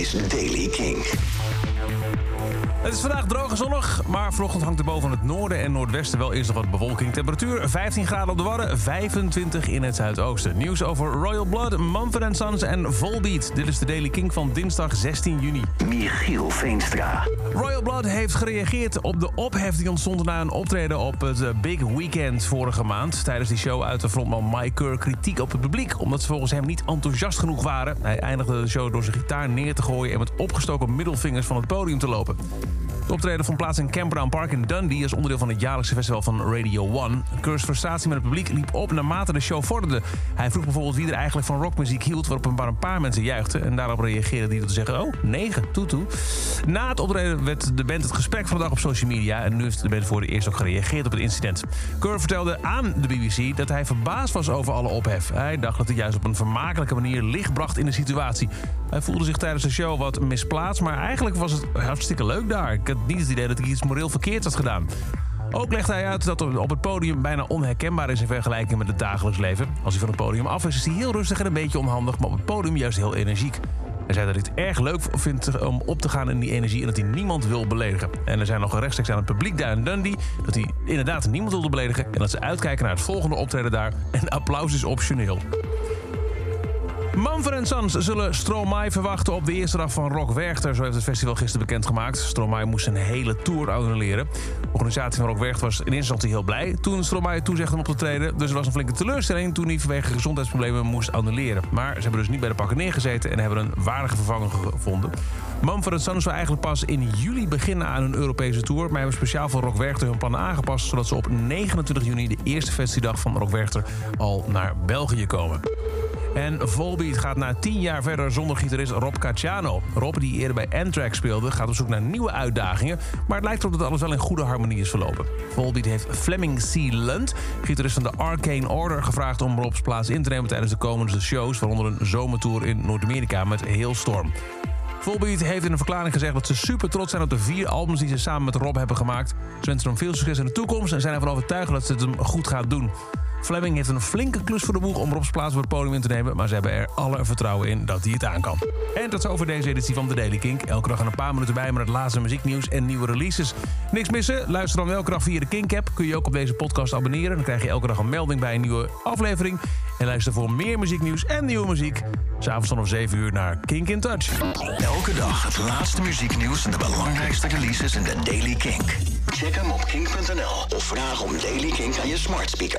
is Daily King. Het is vandaag droog en zonnig, maar vanochtend hangt er boven het noorden en noordwesten wel eerst nog wat bewolking. Temperatuur 15 graden op de Wadden, 25 in het zuidoosten. Nieuws over Royal Blood, Mumford Sons en Volbeat. Dit is de Daily King van dinsdag 16 juni. Michiel Veenstra. Royal Blood heeft gereageerd op de ophef die ontstond na een optreden op het eh, Big Weekend vorige maand. Tijdens die show uitte frontman Mike Kerr kritiek op het publiek... omdat ze volgens hem niet enthousiast genoeg waren. Hij eindigde de show door zijn gitaar neer te gooien... en met opgestoken middelvingers van het podium te lopen. Het optreden vond plaats in Campbell Park in Dundee... als onderdeel van het jaarlijkse festival van Radio 1. Kerrs frustratie met het publiek liep op naarmate de show vorderde. Hij vroeg bijvoorbeeld wie er eigenlijk van rockmuziek hield... waarop een paar, een paar mensen juichten. En daarop reageerde hij door te zeggen... oh, negen, toe toe. Na het optreden werd de band het gesprek van de dag op social media... en nu heeft de band voor het eerst ook gereageerd op het incident. Kerr vertelde aan de BBC dat hij verbaasd was over alle ophef. Hij dacht dat hij juist op een vermakelijke manier licht bracht in de situatie. Hij voelde zich tijdens de show wat misplaatst... maar eigenlijk was het hartstikke leuk daar. Niet het idee dat ik iets moreel verkeerd had gedaan. Ook legde hij uit dat op het podium bijna onherkenbaar is in vergelijking met het dagelijks leven. Als hij van het podium af is, is hij heel rustig en een beetje onhandig, maar op het podium juist heel energiek. Hij zei dat hij het erg leuk vindt om op te gaan in die energie en dat hij niemand wil beledigen. En er zijn nog rechtstreeks aan het publiek daar in Dundee dat hij inderdaad niemand wilde beledigen en dat ze uitkijken naar het volgende optreden daar. En applaus is optioneel. Manfred Sons zullen Stromae verwachten op de eerste dag van Rock Werchter. Zo heeft het festival gisteren bekendgemaakt. Stromae moest een hele tour annuleren. De organisatie van Rock Werchter was in eerste instantie heel blij... toen Stromae toezegde op te treden. Dus er was een flinke teleurstelling toen hij vanwege gezondheidsproblemen moest annuleren. Maar ze hebben dus niet bij de pakken neergezeten... en hebben een waardige vervanger gevonden. Mumford Sons zou eigenlijk pas in juli beginnen aan hun Europese tour... maar hebben speciaal voor Rock Werchter hun plannen aangepast... zodat ze op 29 juni, de eerste festivaldag van Rock Werchter... al naar België komen. En Volbeat gaat na tien jaar verder zonder gitarist Rob Cacciano. Rob, die eerder bij Anthrax speelde, gaat op zoek naar nieuwe uitdagingen... maar het lijkt erop dat alles wel in goede harmonie is verlopen. Volbeat heeft Fleming C. Lund, gitarist van de Arcane Order... gevraagd om Rob's plaats in te nemen tijdens de komende shows... waaronder een zomertour in Noord-Amerika met Hailstorm. Volbeat heeft in een verklaring gezegd dat ze super trots zijn op de vier albums die ze samen met Rob hebben gemaakt. Ze wensen hem veel succes in de toekomst en zijn ervan overtuigd dat ze het hem goed gaat doen. Fleming heeft een flinke klus voor de boeg om Rob's plaats voor het podium in te nemen... maar ze hebben er alle vertrouwen in dat hij het aan kan. En dat is over deze editie van The Daily Kink. Elke dag een paar minuten bij met het laatste muzieknieuws en nieuwe releases. Niks missen? Luister dan elke dag via de Kink-app. Kun je ook op deze podcast abonneren. Dan krijg je elke dag een melding bij een nieuwe aflevering. En luister voor meer muzieknieuws en nieuwe muziek. S'avonds om 7 uur naar Kink in Touch. Elke dag het laatste muzieknieuws en de belangrijkste releases in de Daily Kink. Check hem op kink.nl of vraag om Daily Kink aan je smart speaker.